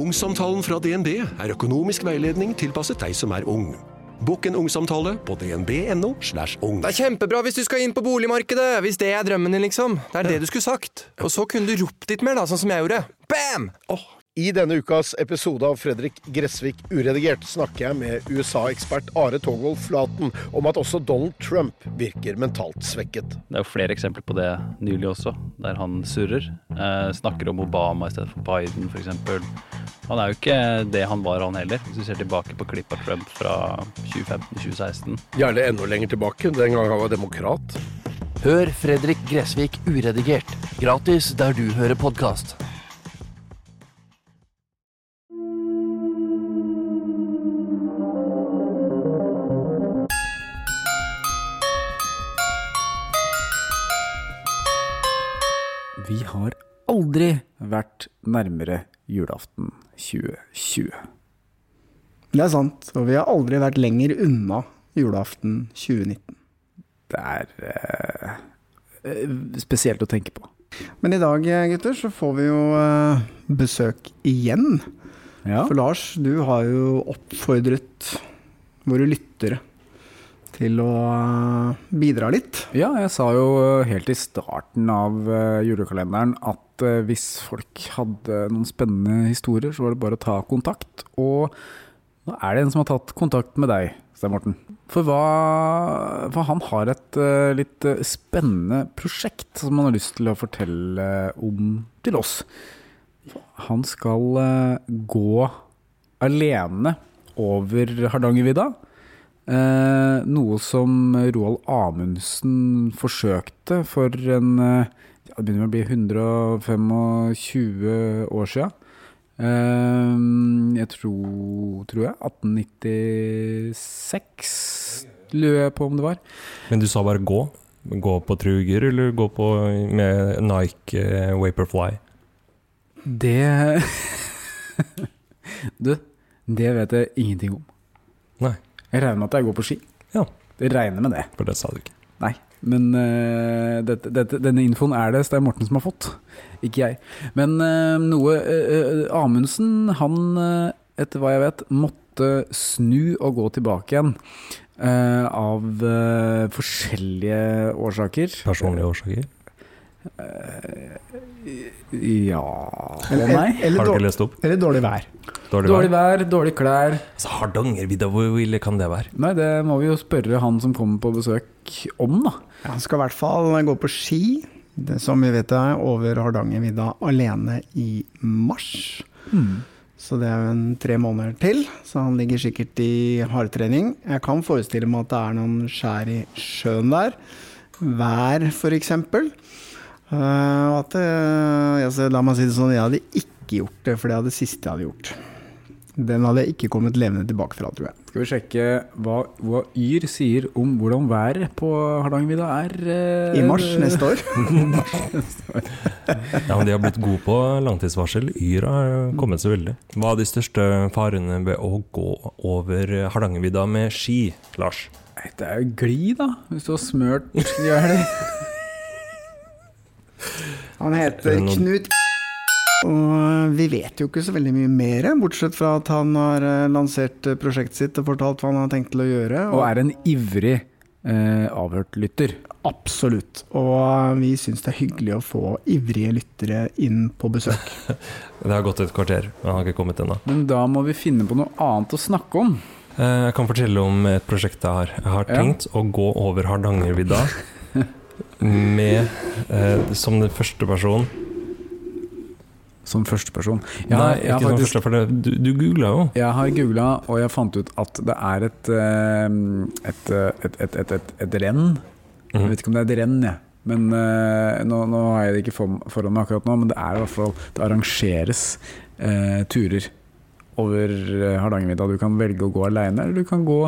Ungsamtalen fra DNB er økonomisk veiledning tilpasset deg som er ung. Bokk en ungsamtale på dnb.no. slash ung. Det er kjempebra hvis du skal inn på boligmarkedet! Hvis det er drømmen din, liksom. Det er det du skulle sagt. Og så kunne du ropt litt mer, da, sånn som jeg gjorde. Bam! I denne ukas episode av Fredrik Gressvik uredigert snakker jeg med USA-ekspert Are Togvold Flaten om at også Donald Trump virker mentalt svekket. Det er jo flere eksempler på det nylig også, der han surrer. Eh, snakker om Obama i stedet for Biden, f.eks. Han er jo ikke det han var, han heller. Hvis du ser tilbake på klipp av Trump fra 2015-2016. Gjerne enda lenger tilbake, den gang han var demokrat. Hør Fredrik Gressvik uredigert, gratis der du hører podkast. Vi har aldri vært nærmere julaften 2020. Det er sant, og vi har aldri vært lenger unna julaften 2019. Det er eh, eh, spesielt å tenke på. Men i dag, eh, gutter, så får vi jo eh, besøk igjen. Ja. For Lars, du har jo oppfordret våre lyttere til å eh, bidra litt. ja, jeg sa jo helt i starten av eh, julekalenderen at eh, hvis folk hadde noen spennende historier, så var det bare å ta kontakt. Og nå er det en som har tatt kontakt med deg, Stein Morten. For, hva, for han har et eh, litt eh, spennende prosjekt som han har lyst til å fortelle om til oss. Han skal eh, gå alene over Hardangervidda. Eh, noe som Roald Amundsen forsøkte for en Det begynner å bli 125 år sia. Eh, jeg tror, tror jeg 1896, lurer jeg på om det var. Men du sa bare gå? Gå på truger, eller gå på med Nike eh, Vaporfly? Det Du, det vet jeg ingenting om. Nei. Jeg regner med at jeg går på ski. Ja. Jeg regner med det. For det sa du ikke. Nei, men uh, dette, dette, denne infoen er det Stein Morten som har fått, ikke jeg. Men uh, noe uh, Amundsen, han, etter hva jeg vet, måtte snu og gå tilbake igjen. av forskjellige årsaker. Personlige årsaker? Ja og Eller, nei. eller, Har du ikke dårlig, lest opp? eller dårlig vær. Dårlig Dårlig vær? vær, dårlige klær. Altså, Hardangervidda, hvor ille kan det være? Nei, det må vi jo spørre han som kommer på besøk om, da. Han skal i hvert fall gå på ski, det som vi vet er over Hardangervidda alene i mars. Så det er jo en tre måneder til, så han ligger sikkert i hardtrening. Jeg kan forestille meg at det er noen skjær i sjøen der. Vær, f.eks. Uh, at det- altså, la meg si det sånn, jeg hadde ikke gjort det, for det er det siste jeg hadde gjort. Den hadde jeg ikke kommet levende tilbake fra, tror jeg. Skal vi sjekke hva, hva Yr sier om hvordan været på Hardangervidda er eh, I mars neste år. Ja, men De har blitt gode på langtidsvarsel. Yr har kommet så veldig. Hva er de største farene ved å gå over Hardangervidda med ski, Lars? Det er jo gli, da. Hvis du har smørt det. Han heter Er Knut og vi vet jo ikke så veldig mye mer, bortsett fra at han har eh, lansert eh, prosjektet sitt og fortalt hva han har tenkt til å gjøre. Og er en ivrig eh, avhørt lytter. Absolutt. Og vi syns det er hyggelig å få ivrige lyttere inn på besøk. Det har gått et kvarter, men han har ikke kommet ennå. Men da må vi finne på noe annet å snakke om. Eh, Jeg kan fortelle om et prosjekt jeg har. Jeg har Ja. tenkt å gå over Hardangervidda med eh, som den første person Som førsteperson. Nei, ikke som faktisk, første, for det, du, du googla jo. jeg har googla, og jeg fant ut at det er et eh, et, eh, et, et, et, et, renn. Jeg Mhm. vet ikke om det er et renn, jeg. Men eh, nå, nå har jeg det ikke foran meg akkurat nå, men det er i hvert fall Det arrangeres eh, turer over eh, Hardangervidda. Du kan velge å gå alene, eller du kan gå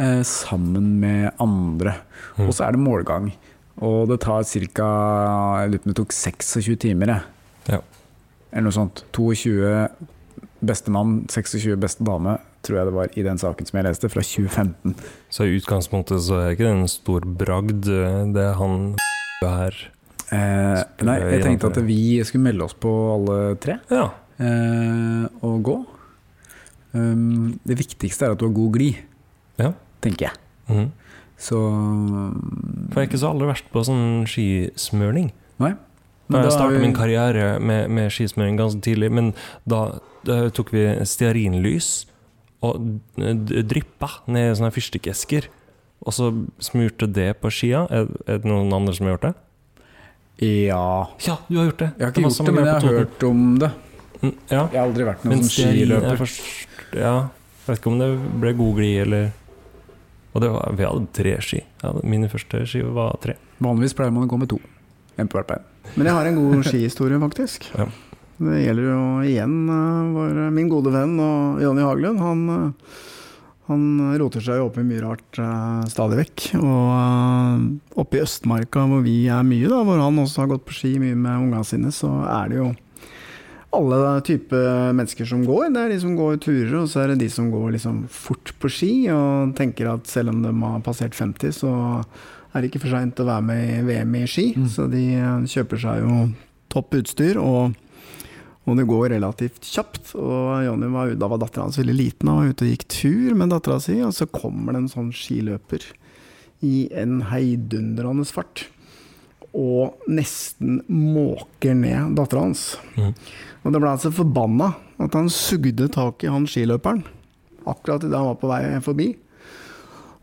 eh, sammen med andre. Mhm. Og så er det målgang. Og det tar ca. Jeg lurer på om det tok 26 timer, jeg. Ja. Eller noe sånt. 22 beste mann, 26 beste dame, tror jeg det var i den saken som jeg leste, fra 2015. Så i utgangspunktet så er ikke det en stor bragd, eh, det han her. Eh, nei, jeg tenkte at vi skulle melde oss på alle tre. Ja, eh, og gå. Um, det viktigste er at du har god glid, Ja. tenker jeg. Mhm. Så For jeg er ikke så aller verst på sånn skismøring. Nei. Da jeg startet vi- min karriere med, med skismøring ganske tidlig, men da, da tok vi stearinlys og dryppa ned i sånne fyrstikkesker. Og så smurte det på skia. Er, er det noen andre som har gjort det? Ja Ja, du har gjort det. Jeg har ikke det gjort det, men jeg har hørt om det. Mm, Ja, Jeg har aldri vært men noen skiløper. Jeg, først Ja, jeg vet ikke om det ble god glid, eller Og det var, vi hadde tre ski. Hadde, mine første ski var tre. Vanligvis pleier man å gå med to. En på hvert bein. Men jeg har en god skihistorie, faktisk. Ja. Det gjelder jo igjen uh, vår, min gode venn og Jonny Haglund. Han, uh, han roter seg jo opp i mye rart uh, stadig vekk. Og uh, oppe i Østmarka, hvor vi er mye, da, hvor han også har gått på ski mye med ungene sine, så er det jo alle typer mennesker som går. Det er de som går turer, og så er det de som går liksom fort på ski og tenker at selv om de har passert 50, så er det ikke for seint å være med i VM i ski. Så de eh, kjøper seg jo topp utstyr, og, og det går relativt kjapt. Og Jonny var, da var dattera hans veldig liten, og var ute og gikk tur med dattera si, og så kommer det en sånn skiløper i en heidundrende fart. Og nesten måker ned dattera hans. Mhm. Og da ble han så forbanna at han sugde tak i han skiløperen akkurat idet han var på vei forbi.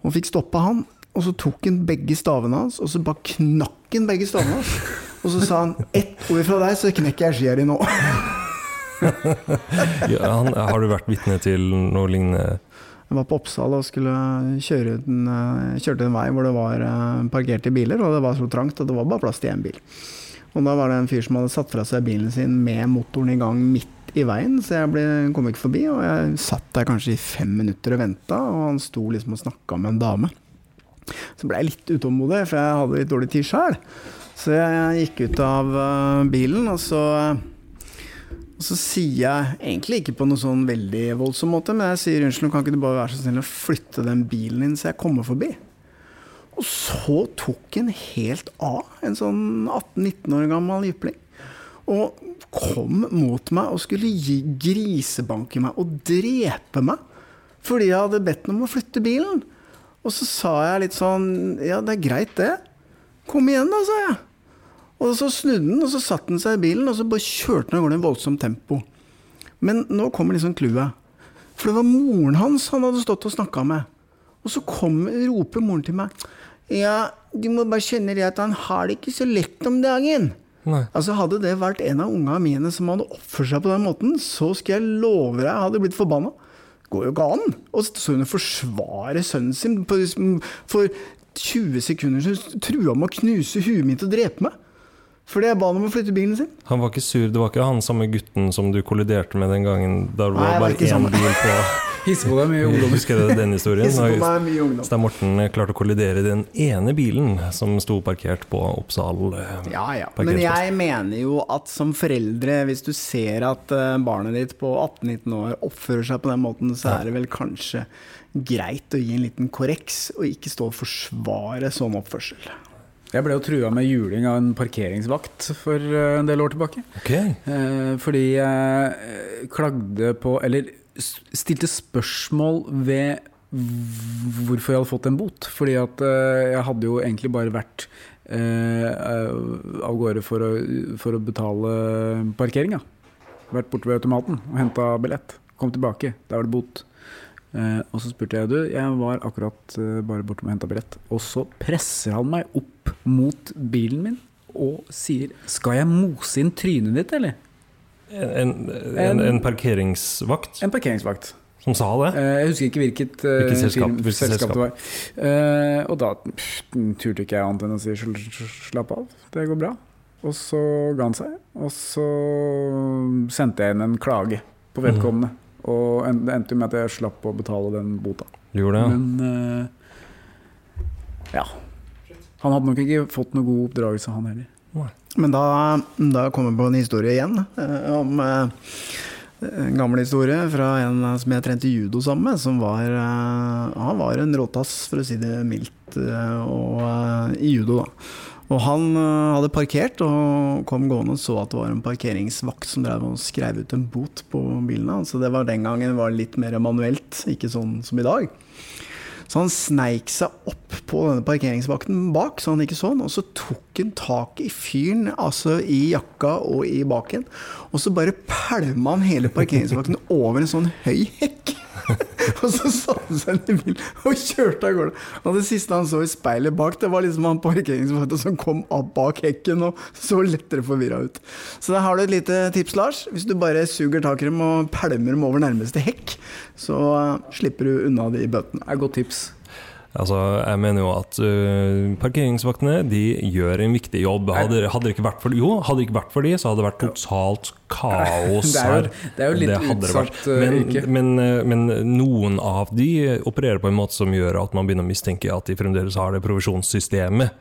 Og fikk stoppa han. Og så tok han begge stavene hans, og så bare knakk han begge stavene hans. Og så sa han 'ett ord fra deg, så knekker jeg skia di nå'. Ja, han, har du vært vitne til noe lignende? Jeg var på Oppsal og skulle kjøre ut en, eh, kjørte en vei hvor det var eh, parkerte biler, og det var så trangt at det var bare plass til én bil. Og da var det en fyr som hadde satt fra seg bilen sin med motoren i gang midt i veien, så jeg ble, kom ikke forbi. Og jeg satt der kanskje i fem minutter og venta, og han sto liksom og snakka med en dame. Så ble jeg litt utålmodig, for jeg hadde litt dårlig tid sjøl. Så jeg gikk ut av eh, bilen, og så og så sier jeg, egentlig ikke på noe sånn veldig voldsom måte, men jeg sier unnskyld, kan ikke du bare være så snill å flytte den bilen din så jeg kommer forbi? Og så tok han helt av, en sånn 18-19 år gammel jypling. Og kom mot meg og skulle gi grisebanke meg og drepe meg. Fordi jeg hadde bedt ham om å flytte bilen. Og så sa jeg litt sånn Ja, det er greit, det. Kom igjen, da, sa jeg. Og så snudde han, og så satte han seg i bilen, og så bare kjørte han av gårde i en voldsomt tempo. Men nå kommer liksom clouet. For det var moren hans han hadde stått og snakka med. Og så kom, roper moren til meg Ja, du må bare kjenne det at han har det ikke så lett om dagen. Nei. Altså Hadde det vært en av unga mine som hadde oppført seg på den måten, så skal jeg love deg jeg hadde blitt forbanna. Går jo ikke an Og så hun og forsvare sønnen sin. på- For 20 sekunder så trua med å knuse huet mitt og drepe meg. Fordi jeg ba han om å flytte bilen sin. Han var ikke sur, det var ikke han samme gutten som du kolliderte med den gangen da det Nei, var var bare én bil på Hisse på deg mye ungdom. Husker du den historien? Stein Morten klarte å kollidere den ene bilen som sto parkert på Oppsal eh, Ja, ja. Men jeg mener jo at som foreldre, hvis du ser at eh, barnet ditt på 18-19 år oppfører seg på den måten, så er det vel kanskje greit å gi en liten korreks, og ikke stå og forsvare sånn oppførsel. Jeg ble jo trua med juling av en parkeringsvakt for eh, en del år tilbake. Ok, Eh, fordi jeg klagde på Eller stilte spørsmål ved hvorfor jeg hadde fått en bot. Fordi at eh, jeg hadde jo egentlig bare vært eh, av gårde for å, for å betale parkeringa. Vært borte ved automaten og henta billett. Kom tilbake, der var det bot. Eh, og så spurte jeg du, jeg var akkurat bare borte med å hente billett. Og så presser han meg opp mot bilen min og sier Skal jeg mose inn trynet ditt, eller? En, en, en parkeringsvakt En parkeringsvakt. som sa det? Eh, Jeg husker ikke hvilket, eh, Hvilket selskap- firma- hvilket selskap selskap? det var. Eh, og da pff, turte ikke jeg annet enn å si "Sl- sl- slapp av, det går bra. Og så ga han seg. Og så sendte jeg inn en klage på vedkommende. Og det endte med at jeg slapp å betale den bota. Gjorde det? Men ja. Han hadde nok ikke fått noe god oppdragelse, han heller. Men da, da kommer jeg på en historie igjen, eh, om eh, en gammel historie fra en som jeg trente judo sammen med. Som var, eh, han var en råtass, for å si det mildt, og, i judo. da. Og han hadde parkert og kom gående og så at det var en parkeringsvakt som drev og skrev ut en bot på bilen hans. Så det var den gangen var litt mer manuelt, ikke sånn som i dag. Så han sneik seg opp på denne parkeringsvakten bak, så han ikke så han, Og så tok han tak i fyren, altså i jakka og i baken. Og så bare pælma han hele parkeringsvakten over en sånn høy hekk. og så satte han seg inn i bilen og kjørte av gårde. Og det siste han så i speilet bak, det var liksom han parkeringsvakta som kom opp bak hekken og så lettere forvirra ut. Så der har du et lite tips, Lars. Hvis du bare suger tak i dem og pælmer dem over nærmeste hekk, så slipper du unna de bøtene. Det er et godt tips. Altså, jeg mener jo at uh, parkeringsvaktene de gjør en viktig jobb. Hadde, hadde det ikke vært for, jo, hadde det ikke vært for de, så hadde det vært totalt kaos Det jo- her. det er jo litt utsatt, øh, men, men, øh, men noen av de opererer på en måte som gjør at man begynner å mistenke at de fremdeles har det provisjonssystemet.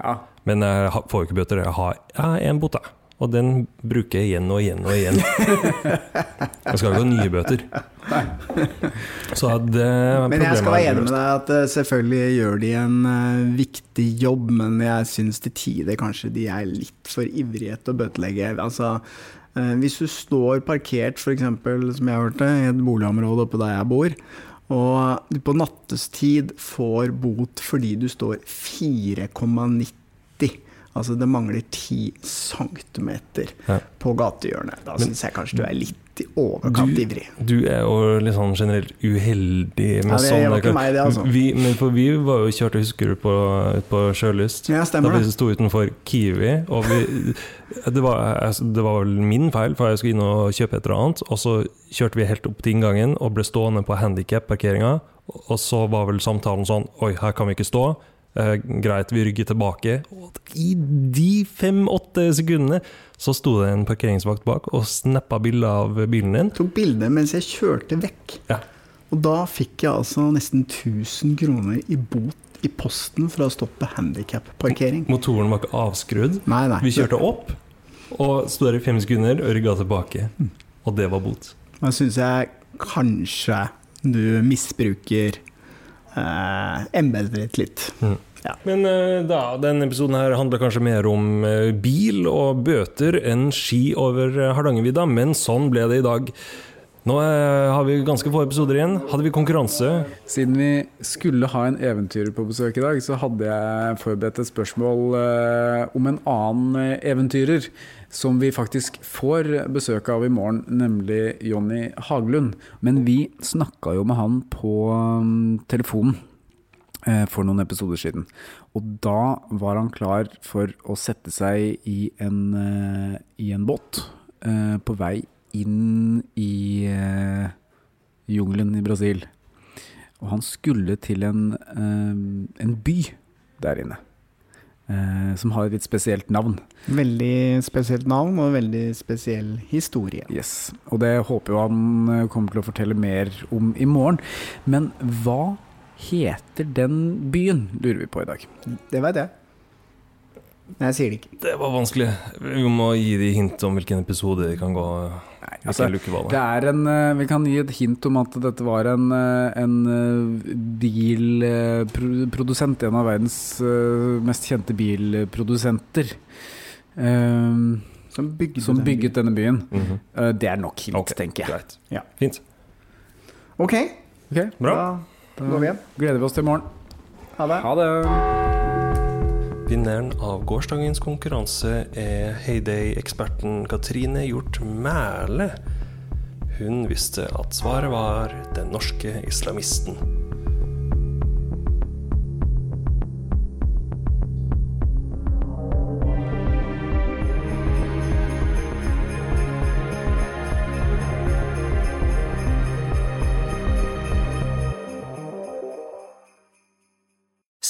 Ja. Men jeg får jo ikke bøter. Jeg har én bot, jeg. Og den bruker jeg igjen og igjen og igjen. Jeg skal ikke ha nye bøter. Så det Men jeg skal være enig med deg at eh, selvfølgelig gjør de en eh, viktig jobb, men jeg syns til tider kanskje de er litt for ivrige til å bøtelegge. Altså, eh, hvis du står parkert, f.eks., som jeg hørte, i et boligområde oppe der jeg bor, og du på nattestid får bot fordi du står 4,90 Altså det mangler ti centimeter Ja. på gatehjørnet. Da syns jeg kanskje du er litt i overkant Du- ivrig. Du er jo litt sånn generelt uheldig med Ja, det sånne ikke meg, det, altså. Vi, men for vi var jo kjørte, husker du, på, på Sjølyst? Ja, stemmer da vi sto utenfor Kiwi, og vi det var, altså, det var vel min feil, for jeg skulle inn og kjøpe et eller annet, og så kjørte vi helt opp til inngangen og ble stående på handikap-parkeringa, og så var vel samtalen sånn Oi, her kan vi ikke stå. Eh, greit, vi rygger tilbake. Og i de fem-åtte sekundene så sto det en parkeringsvakt bak og snappa bilde av bilen din. tok bilde mens jeg kjørte vekk. Ja. Og da fikk jeg altså nesten 1000 kroner i bot i posten for å stoppe handikap-parkering. Motoren var ikke avskrudd. Nei, nei. Vi kjørte opp og sto der i fem sekunder og rygga tilbake. Og det var bot. Da syns jeg kanskje du misbruker eh, embetet ditt litt. Men eh, da, denne episoden her handler kanskje mer om eh, bil og bøter enn ski over eh, Hardangervidda, men sånn ble det i dag. Nå eh, har vi ganske få episoder igjen. Hadde vi konkurranse? Siden vi skulle ha en eventyrer på besøk i dag, så hadde jeg forberedt et spørsmål eh, om en annen eh, eventyrer som vi faktisk får besøk av i morgen, nemlig Jonny Haglund. Men vi snakka jo med han på mm, telefonen for noen episoder siden. Og da var han klar for å sette seg i en, i en båt på vei inn jungelen i Brasil. Og han skulle til en, eh, en by der inne. eh, som har et litt spesielt navn. Veldig spesielt navn og veldig spesiell historie. Yes. Og det håper jo han eh, kommer til å fortelle mer om i morgen. Men hva heter den byen, lurer vi på i dag. Det veit jeg. Men jeg sier det ikke. Det var vanskelig. Vi må gi de hint om hvilken episode de kan gå Nei, altså, Det er en, eh, vi kan gi et hint om at dette var en, eh, en eh, bilprodusent, en av verdens eh, mest kjente bilprodusenter, eh, Som bygget, som den bygget denne byen. Mm -hmm. Det er nok hint, okay, tenker jeg. Greit. Ja. Fint. Ok, Bra. da går vi igjen. Gleder vi oss til i morgen. Ha det. Ha det! Vinneren av gårsdagens konkurranse er Heyday-eksperten Katrine Hjort Mæle. Hun visste at svaret var den norske islamisten.